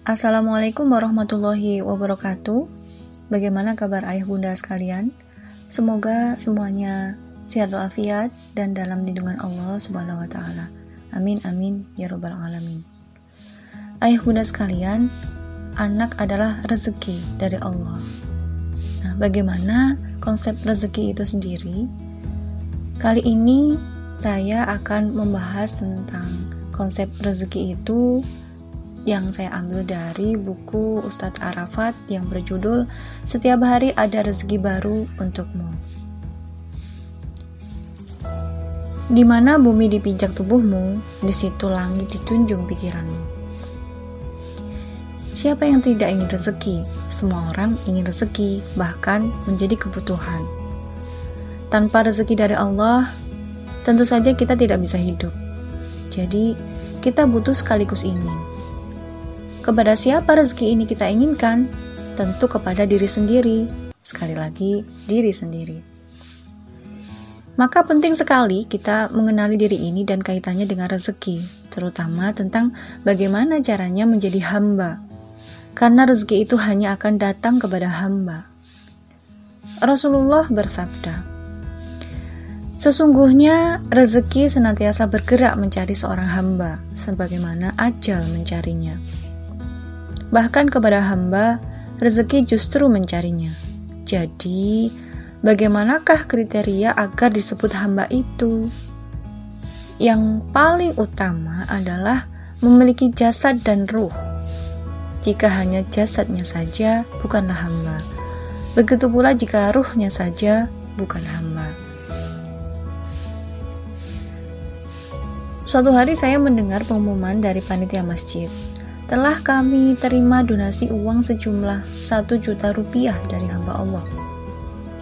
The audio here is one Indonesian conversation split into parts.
Assalamualaikum warahmatullahi wabarakatuh. Bagaimana kabar ayah bunda sekalian? Semoga semuanya sehat walafiat dan dalam lindungan Allah Subhanahu wa taala. Amin amin ya rabbal alamin. Ayah bunda sekalian, anak adalah rezeki dari Allah. Nah, bagaimana konsep rezeki itu sendiri? Kali ini saya akan membahas tentang konsep rezeki itu yang saya ambil dari buku Ustadz Arafat yang berjudul Setiap Hari Ada Rezeki Baru Untukmu. Di mana bumi dipijak tubuhmu, di situ langit ditunjung pikiranmu. Siapa yang tidak ingin rezeki? Semua orang ingin rezeki, bahkan menjadi kebutuhan. Tanpa rezeki dari Allah, tentu saja kita tidak bisa hidup. Jadi, kita butuh sekaligus ingin. Kepada siapa rezeki ini kita inginkan? Tentu kepada diri sendiri. Sekali lagi, diri sendiri. Maka penting sekali kita mengenali diri ini dan kaitannya dengan rezeki, terutama tentang bagaimana caranya menjadi hamba. Karena rezeki itu hanya akan datang kepada hamba. Rasulullah bersabda, Sesungguhnya rezeki senantiasa bergerak mencari seorang hamba, sebagaimana ajal mencarinya. Bahkan kepada hamba, rezeki justru mencarinya. Jadi, bagaimanakah kriteria agar disebut hamba itu? Yang paling utama adalah memiliki jasad dan ruh. Jika hanya jasadnya saja, bukanlah hamba. Begitu pula jika ruhnya saja, bukan hamba. Suatu hari saya mendengar pengumuman dari panitia masjid. Telah kami terima donasi uang sejumlah satu juta rupiah dari hamba Allah.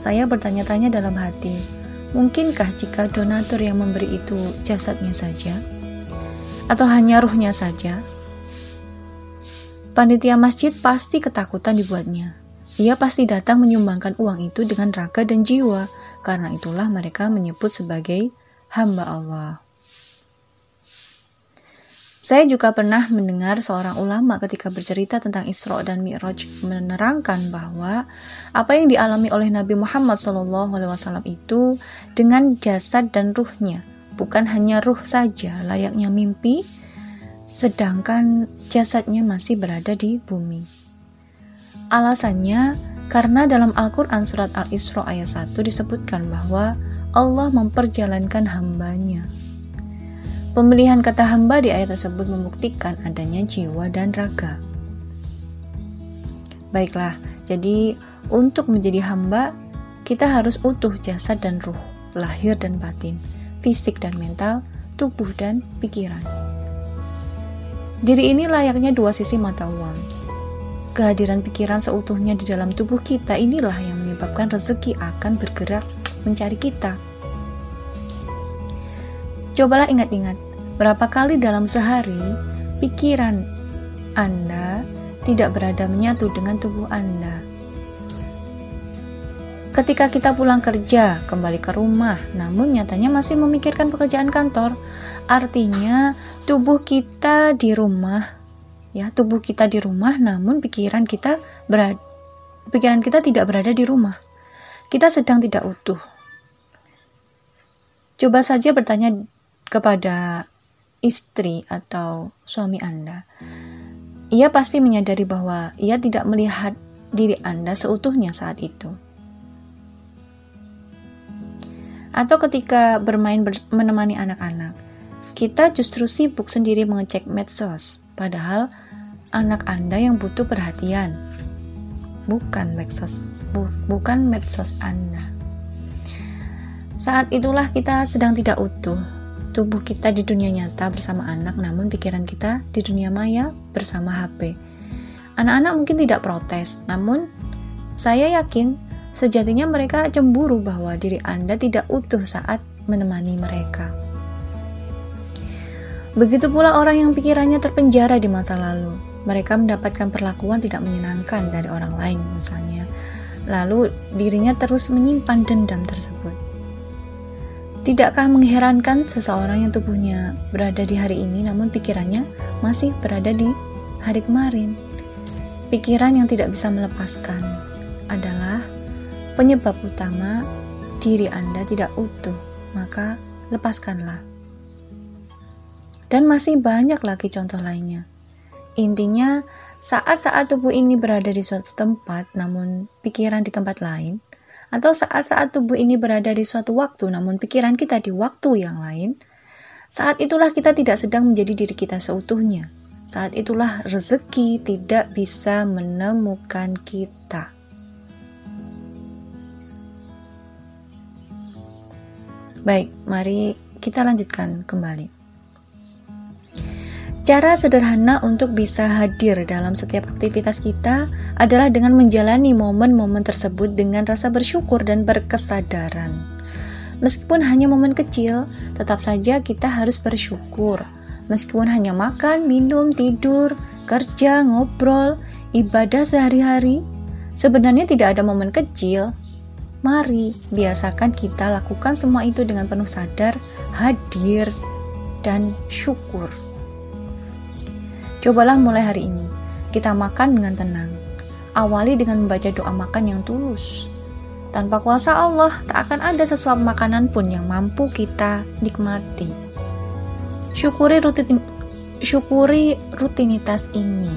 Saya bertanya-tanya dalam hati, mungkinkah jika donatur yang memberi itu jasadnya saja? Atau hanya ruhnya saja? Panitia masjid pasti ketakutan dibuatnya. Ia pasti datang menyumbangkan uang itu dengan raga dan jiwa, karena itulah mereka menyebut sebagai hamba Allah. Saya juga pernah mendengar seorang ulama ketika bercerita tentang Isra dan Mi'raj menerangkan bahwa apa yang dialami oleh Nabi Muhammad SAW itu dengan jasad dan ruhnya, bukan hanya ruh saja layaknya mimpi, sedangkan jasadnya masih berada di bumi. Alasannya karena dalam Al-Quran surat Al-Isra ayat 1 disebutkan bahwa Allah memperjalankan hambanya Pemilihan kata hamba di ayat tersebut membuktikan adanya jiwa dan raga. Baiklah, jadi untuk menjadi hamba, kita harus utuh jasad dan ruh, lahir dan batin, fisik dan mental, tubuh dan pikiran. Diri ini layaknya dua sisi mata uang. Kehadiran pikiran seutuhnya di dalam tubuh kita inilah yang menyebabkan rezeki akan bergerak mencari kita. Cobalah ingat-ingat, Berapa kali dalam sehari pikiran Anda tidak berada menyatu dengan tubuh Anda? Ketika kita pulang kerja, kembali ke rumah, namun nyatanya masih memikirkan pekerjaan kantor, artinya tubuh kita di rumah, ya, tubuh kita di rumah, namun pikiran kita berada, pikiran kita tidak berada di rumah. Kita sedang tidak utuh. Coba saja bertanya kepada istri atau suami Anda, ia pasti menyadari bahwa ia tidak melihat diri Anda seutuhnya saat itu. Atau ketika bermain ber menemani anak-anak, kita justru sibuk sendiri mengecek medsos, padahal anak Anda yang butuh perhatian, bukan medsos, bu bukan medsos Anda. Saat itulah kita sedang tidak utuh, tubuh kita di dunia nyata bersama anak, namun pikiran kita di dunia maya bersama HP. Anak-anak mungkin tidak protes, namun saya yakin sejatinya mereka cemburu bahwa diri Anda tidak utuh saat menemani mereka. Begitu pula orang yang pikirannya terpenjara di masa lalu. Mereka mendapatkan perlakuan tidak menyenangkan dari orang lain misalnya. Lalu dirinya terus menyimpan dendam tersebut. Tidakkah mengherankan seseorang yang tubuhnya berada di hari ini namun pikirannya masih berada di hari kemarin? pikiran yang tidak bisa melepaskan adalah penyebab utama diri Anda tidak utuh, maka lepaskanlah. Dan masih banyak lagi contoh lainnya. Intinya, saat-saat tubuh ini berada di suatu tempat, namun pikiran di tempat lain, atau saat-saat tubuh ini berada di suatu waktu, namun pikiran kita di waktu yang lain, saat itulah kita tidak sedang menjadi diri kita seutuhnya. Saat itulah rezeki tidak bisa menemukan kita. Baik, mari kita lanjutkan kembali. Cara sederhana untuk bisa hadir dalam setiap aktivitas kita adalah dengan menjalani momen-momen tersebut dengan rasa bersyukur dan berkesadaran. Meskipun hanya momen kecil, tetap saja kita harus bersyukur Meskipun hanya makan, minum, tidur, kerja, ngobrol, ibadah sehari-hari, sebenarnya tidak ada momen kecil. Mari biasakan kita lakukan semua itu dengan penuh sadar, hadir, dan syukur. Cobalah mulai hari ini, kita makan dengan tenang. Awali dengan membaca doa makan yang tulus. Tanpa kuasa Allah, tak akan ada sesuap makanan pun yang mampu kita nikmati. Syukuri rutin syukuri rutinitas ini.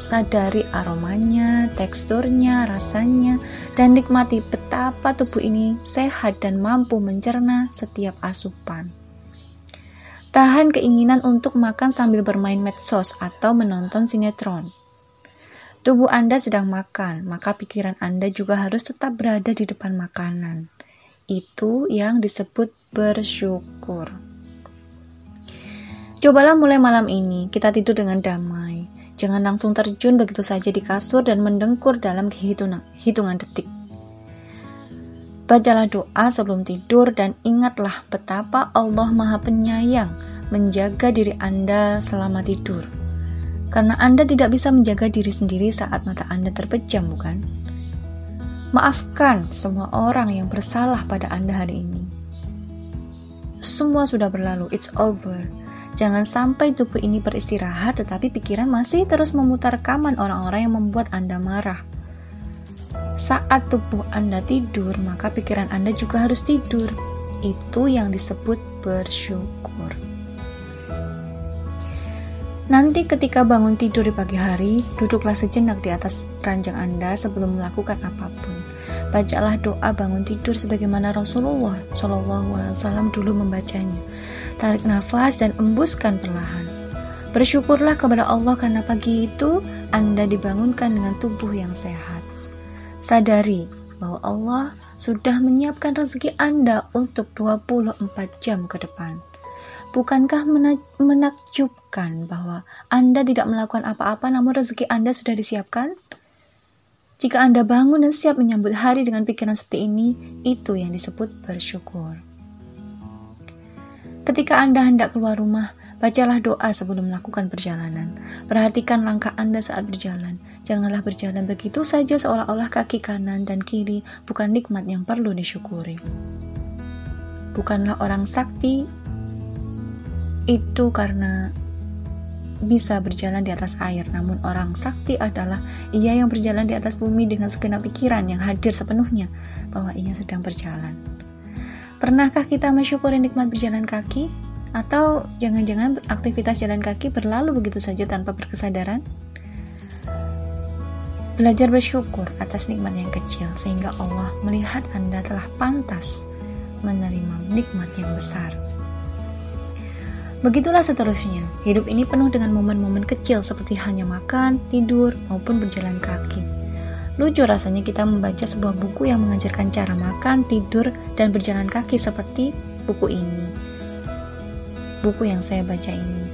Sadari aromanya, teksturnya, rasanya, dan nikmati betapa tubuh ini sehat dan mampu mencerna setiap asupan. Tahan keinginan untuk makan sambil bermain medsos atau menonton sinetron. Tubuh Anda sedang makan, maka pikiran Anda juga harus tetap berada di depan makanan. Itu yang disebut bersyukur. Cobalah mulai malam ini, kita tidur dengan damai. Jangan langsung terjun begitu saja di kasur dan mendengkur dalam hitungan, detik. Bacalah doa sebelum tidur dan ingatlah betapa Allah Maha Penyayang menjaga diri Anda selama tidur. Karena Anda tidak bisa menjaga diri sendiri saat mata Anda terpejam, bukan? Maafkan semua orang yang bersalah pada Anda hari ini. Semua sudah berlalu, it's over Jangan sampai tubuh ini beristirahat tetapi pikiran masih terus memutar rekaman orang-orang yang membuat Anda marah. Saat tubuh Anda tidur, maka pikiran Anda juga harus tidur. Itu yang disebut bersyukur. Nanti ketika bangun tidur di pagi hari, duduklah sejenak di atas ranjang Anda sebelum melakukan apa pun. Bacalah doa bangun tidur sebagaimana Rasulullah Wasallam dulu membacanya. Tarik nafas dan embuskan perlahan. Bersyukurlah kepada Allah karena pagi itu Anda dibangunkan dengan tubuh yang sehat. Sadari bahwa Allah sudah menyiapkan rezeki Anda untuk 24 jam ke depan. Bukankah menakjubkan bahwa Anda tidak melakukan apa-apa namun rezeki Anda sudah disiapkan? Jika Anda bangun dan siap menyambut hari dengan pikiran seperti ini, itu yang disebut bersyukur. Ketika Anda hendak keluar rumah, bacalah doa sebelum melakukan perjalanan. Perhatikan langkah Anda saat berjalan. Janganlah berjalan begitu saja seolah-olah kaki kanan dan kiri bukan nikmat yang perlu disyukuri. Bukanlah orang sakti itu karena bisa berjalan di atas air, namun orang sakti adalah ia yang berjalan di atas bumi dengan segenap pikiran yang hadir sepenuhnya bahwa ia sedang berjalan. Pernahkah kita mensyukuri nikmat berjalan kaki? Atau jangan-jangan aktivitas jalan kaki berlalu begitu saja tanpa berkesadaran? Belajar bersyukur atas nikmat yang kecil sehingga Allah melihat Anda telah pantas menerima nikmat yang besar. Begitulah seterusnya, hidup ini penuh dengan momen-momen kecil seperti hanya makan, tidur, maupun berjalan kaki. Lucu rasanya kita membaca sebuah buku yang mengajarkan cara makan, tidur, dan berjalan kaki seperti buku ini. Buku yang saya baca ini.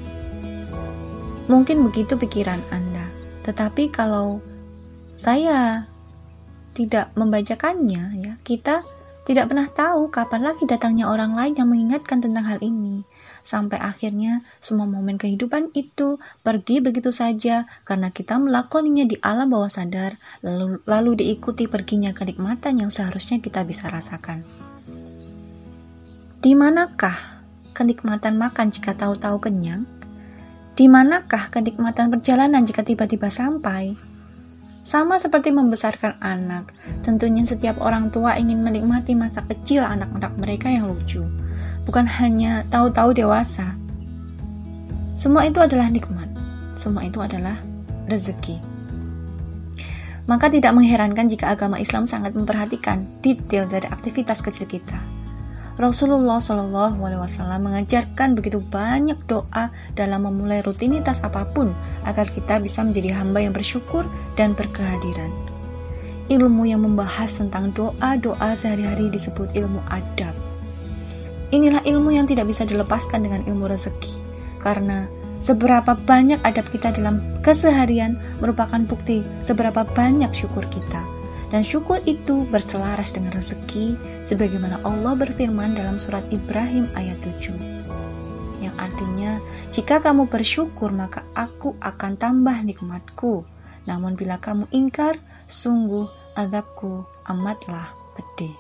Mungkin begitu pikiran Anda, tetapi kalau saya tidak membacakannya, ya, kita tidak pernah tahu kapan lagi datangnya orang lain yang mengingatkan tentang hal ini sampai akhirnya semua momen kehidupan itu pergi begitu saja karena kita melakoninya di alam bawah sadar lalu, lalu diikuti perginya kenikmatan yang seharusnya kita bisa rasakan. Di manakah kenikmatan makan jika tahu-tahu kenyang? Di manakah kenikmatan perjalanan jika tiba-tiba sampai? Sama seperti membesarkan anak, tentunya setiap orang tua ingin menikmati masa kecil anak-anak mereka yang lucu, bukan hanya tahu-tahu dewasa. Semua itu adalah nikmat, semua itu adalah rezeki. Maka tidak mengherankan jika agama Islam sangat memperhatikan detail dari aktivitas kecil kita Rasulullah Shallallahu Alaihi Wasallam mengajarkan begitu banyak doa dalam memulai rutinitas apa pun agar kita bisa menjadi hamba yang bersyukur dan berkehadiran. Ilmu yang membahas tentang doa-doa sehari-hari disebut ilmu adab. Inilah ilmu yang tidak bisa dilepaskan dengan ilmu rezeki, karena seberapa banyak adab kita dalam keseharian merupakan bukti seberapa banyak syukur kita dan syukur itu berselaras dengan rezeki sebagaimana Allah berfirman dalam surat Ibrahim ayat 7 yang artinya jika kamu bersyukur maka aku akan tambah nikmatku. Namun bila kamu ingkar sungguh adabku amatlah pedih.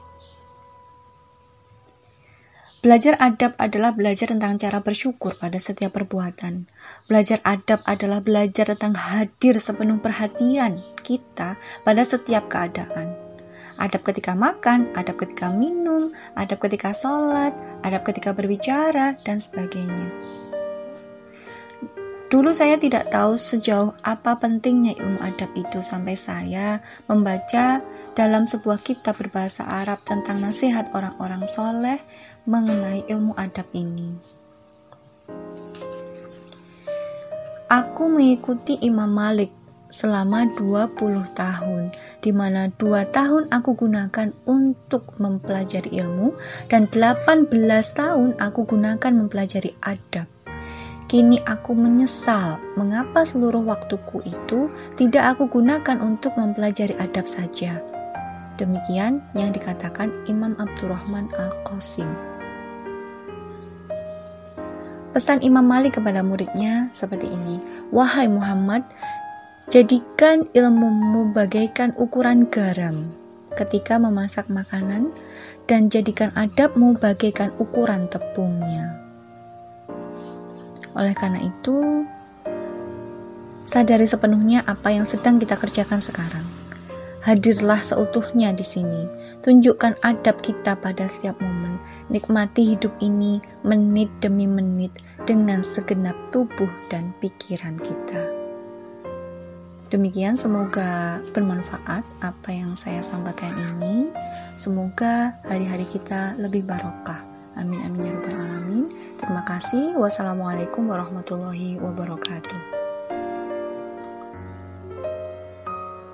Belajar adab adalah belajar tentang cara bersyukur pada setiap perbuatan. Belajar adab adalah belajar tentang hadir sepenuh perhatian kita pada setiap keadaan. Adab ketika makan, adab ketika minum, adab ketika sholat, adab ketika berbicara, dan sebagainya. Dulu saya tidak tahu sejauh apa pentingnya ilmu adab itu sampai saya membaca dalam sebuah kitab berbahasa Arab tentang nasihat orang-orang soleh mengenai ilmu adab ini. Aku mengikuti Imam Malik selama 20 tahun, di mana 2 tahun aku gunakan untuk mempelajari ilmu dan 18 tahun aku gunakan mempelajari adab. Kini aku menyesal mengapa seluruh waktuku itu tidak aku gunakan untuk mempelajari adab saja. Demikian yang dikatakan Imam Abdurrahman Al-Qasim. Pesan Imam Malik kepada muridnya seperti ini, "Wahai Muhammad, jadikan ilmumu bagaikan ukuran garam ketika memasak makanan dan jadikan adabmu bagaikan ukuran tepungnya." Oleh karena itu, sadari sepenuhnya apa yang sedang kita kerjakan sekarang. Hadirlah seutuhnya di sini Tunjukkan adab kita pada setiap momen. Nikmati hidup ini menit demi menit dengan segenap tubuh dan pikiran kita. Demikian semoga bermanfaat apa yang saya sampaikan ini. Semoga hari-hari kita lebih barokah. Amin amin ya rabbal alamin. Terima kasih. Wassalamualaikum warahmatullahi wabarakatuh.